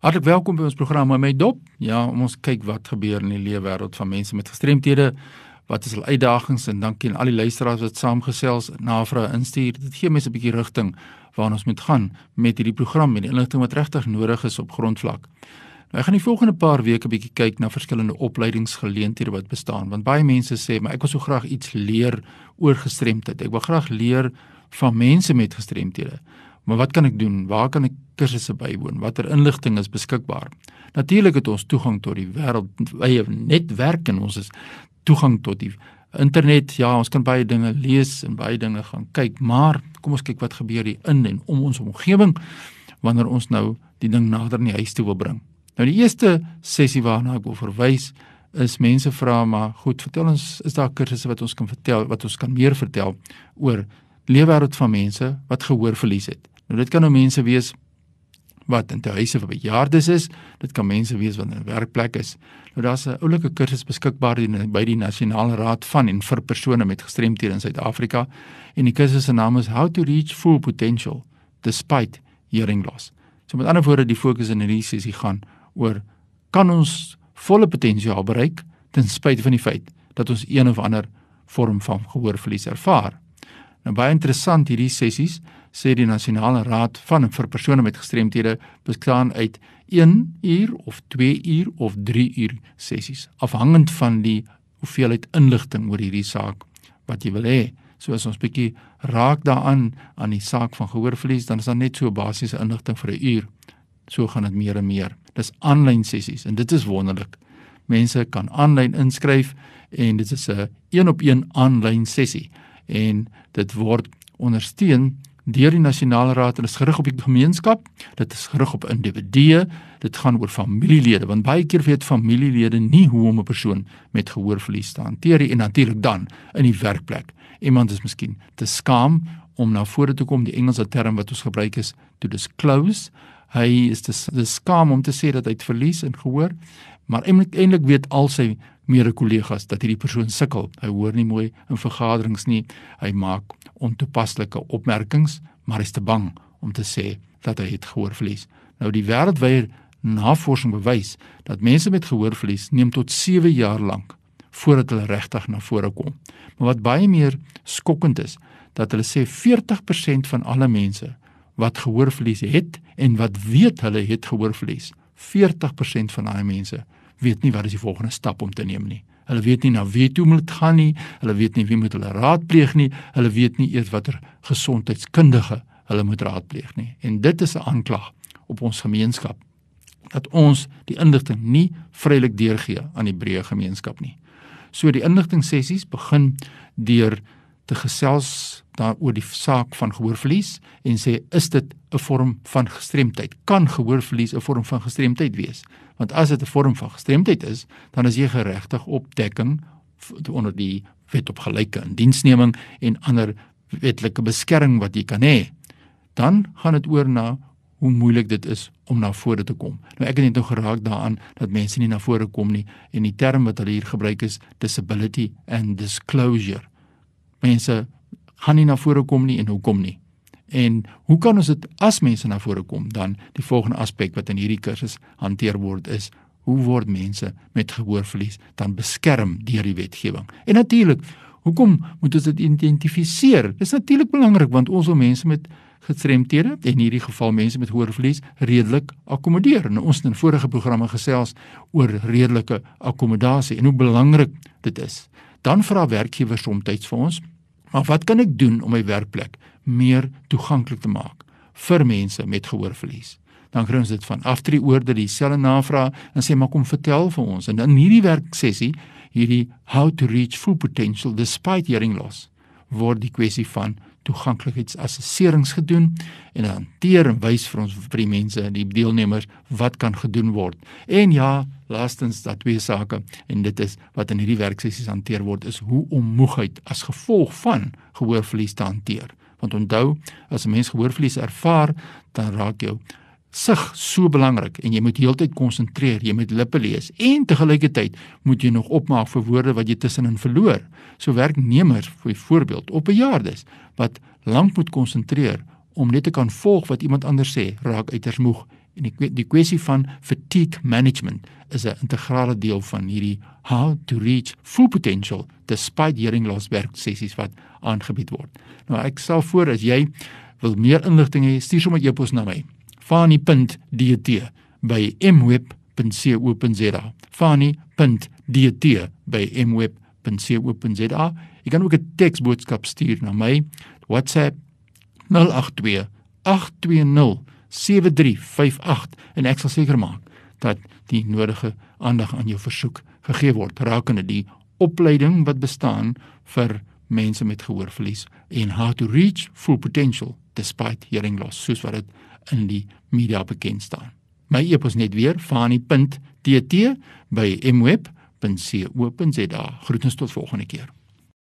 Hartlik welkom by ons program my dop. Ja, ons kyk wat gebeur in die lewe wêreld van mense met gestremthede. Wat is hul uitdagings en dankie aan al die luisteraars wat saamgesels, navrae instuur. Dit gee mense 'n bietjie rigting waarna ons moet gaan met hierdie program en die inligting wat regtig nodig is op grondvlak. Nou ek gaan die volgende paar weke bietjie kyk na verskillende opleidingsgeleenthede wat bestaan want baie mense sê maar ek wil so graag iets leer oor gestremdheid. Ek wil graag leer van mense met gestremthede. Maar wat kan ek doen? Waar kan ek kursusse bywoon? Watter inligting is beskikbaar? Natuurlik het ons toegang tot die wêreldwye netwerk en ons is toegang tot die internet. Ja, ons kan baie dinge lees en baie dinge gaan kyk, maar kom ons kyk wat gebeur hier in en om ons omgewing wanneer ons nou die ding nader in die huis toe wil bring. Nou die eerste sessie waarna ek wil verwys is mense vra maar goed, vertel ons is daar kursusse wat ons kan vertel wat ons kan meer vertel oor leefwêreld van mense wat gehoorverlies het. Nou dit kan nou mense wees wat in huise vir bejaardes is, dit kan mense wees wat in 'n werkplek is. Nou daar's 'n oulike kursus beskikbaar by die Nasionale Raad van en vir persone met gestremthede in Suid-Afrika en die kursus se naam is How to Reach Full Potential Despite Hearing Loss. So met ander woorde, die fokus in hierdie sessie gaan oor kan ons volle potensiaal bereik ten spyte van die feit dat ons een of ander vorm van gehoorverlies ervaar. Nou baie interessant hierdie sessies sê die nasionale raad van vir persone met gestremthede bestaan uit 1 uur of 2 uur of 3 uur sessies afhangend van die hoeveelheid inligting oor hierdie saak wat jy wil hê. So as ons bietjie raak daaraan aan die saak van gehoorverlies, dan is daar net so basiese inligting vir 'n uur. So gaan dit meer en meer. Dis aanlyn sessies en dit is wonderlik. Mense kan aanlyn inskryf en dit is 'n een-op-een aanlyn sessie en dit word ondersteun deur die nasionale raad en is gerig op die gemeenskap. Dit is gerig op individue. Dit gaan oor familielede want baie keer weet familielede nie hoe om 'n persoon met gehoorverlies te hanteer en natuurlik dan in die werkplek. Iemand is miskien te skaam om na vore te kom. Die Engelse term wat ons gebruik is to disclose. Hy is te, te skaam om te sê dat hy het verlies in gehoor. Maar eintlik weet al sy mede kollegas dat hierdie persoon sukkel. Hy hoor nie mooi in vergaderings nie. Hy maak ontoepaslike opmerkings, maar is te bang om te sê dat hy het gehoorverlies. Nou die wêreldwye navorsing bewys dat mense met gehoorverlies neem tot 7 jaar lank voordat hulle regtig na vore kom. Maar wat baie meer skokkend is, dat hulle sê 40% van alle mense wat gehoorverlies het en wat weet hulle het gehoorverlies, 40% van daai mense weet nie wat is die volgende stap om te neem nie. Hulle weet nie na wie toe moet gaan nie. Hulle weet nie wie moet hulle raadpleeg nie. Hulle weet nie eers watter gesondheidskundige hulle moet raadpleeg nie. En dit is 'n aanklag op ons gemeenskap dat ons die inligting nie vrylik deurgee aan die breë gemeenskap nie. So die inligting sessies begin deur te gesels daaroor die saak van gehoorverlies en sê is dit 'n vorm van gestremdheid? Kan gehoorverlies 'n vorm van gestremdheid wees? Want as dit 'n vorm van gestremdheid is, dan is jy geregtig op dekking onder die wet op gelyke indiensneming en ander wetlike beskerming wat jy kan hê. Dan gaan dit oor na hoe moeilik dit is om na vore te kom. Nou ek het net nou geraak daaraan dat mense nie na vore kom nie en die term wat hulle hier gebruik is disability and disclosure. Mense gaan nie na vore kom nie en hoekom nie? En hoe kan ons dit as mense na vore kom dan die volgende aspek wat in hierdie kursus hanteer word is hoe word mense met gehoorverlies dan beskerm deur die wetgewing. En natuurlik, hoekom moet ons dit identifiseer? Dis natuurlik belangrik want ons wil mense met gestremthede en in hierdie geval mense met gehoorverlies redelik akkommodeer. En ons het in vorige programme gesels oor redelike akkommodasie en hoe belangrik dit is. Dan vra werkgewers soms vir ons, maar wat kan ek doen om my werkplek meer toeganklik te maak vir mense met gehoorverlies. Dan kry ons dit van aftree oor dat dieselfde navraag en sê maar kom vertel vir ons en in hierdie werksessie hierdie how to reach full potential despite hearing loss word die kwessie van toeganklikheidsassesserings gedoen en hanteer en wys vir ons vir die mense die deelnemers wat kan gedoen word. En ja, laastens dat twee sake en dit is wat in hierdie werksessies hanteer word is hoe om moegheid as gevolg van gehoorverlies te hanteer want onthou as 'n mens gehoorverlies ervaar dan raak jou sig so belangrik en jy moet heeltyd konsentreer jy moet lippe lees en te gelykertyd moet jy nog opmaak vir woorde wat jy tussenin verloor so werknemers vir voorbeeld op bejaardes wat lank moet konsentreer om net te kan volg wat iemand anders sê raak uiters moeg En die die kwessie van fatigue management is 'n integrale deel van hierdie how to reach full potential despite hearing loss werk sessies wat aangebied word. Nou ek stel voor as jy wil meer inligting hê, stuur sommer e-pos na my. fani.dt by mweb.co.za. fani.dt by mweb.co.za. Jy kan ook 'n teksboodskap stuur na my WhatsApp 082 820 7358 en ek sal seker maak dat die nodige aandag aan jou versoek gegee word rakende die opleiding wat bestaan vir mense met gehoorverlies en how to reach full potential despite hearing loss soos wat dit in die media bekend staan. My e-pos net weer fani.tt by mweb.co.za. Groetens tot volgende keer.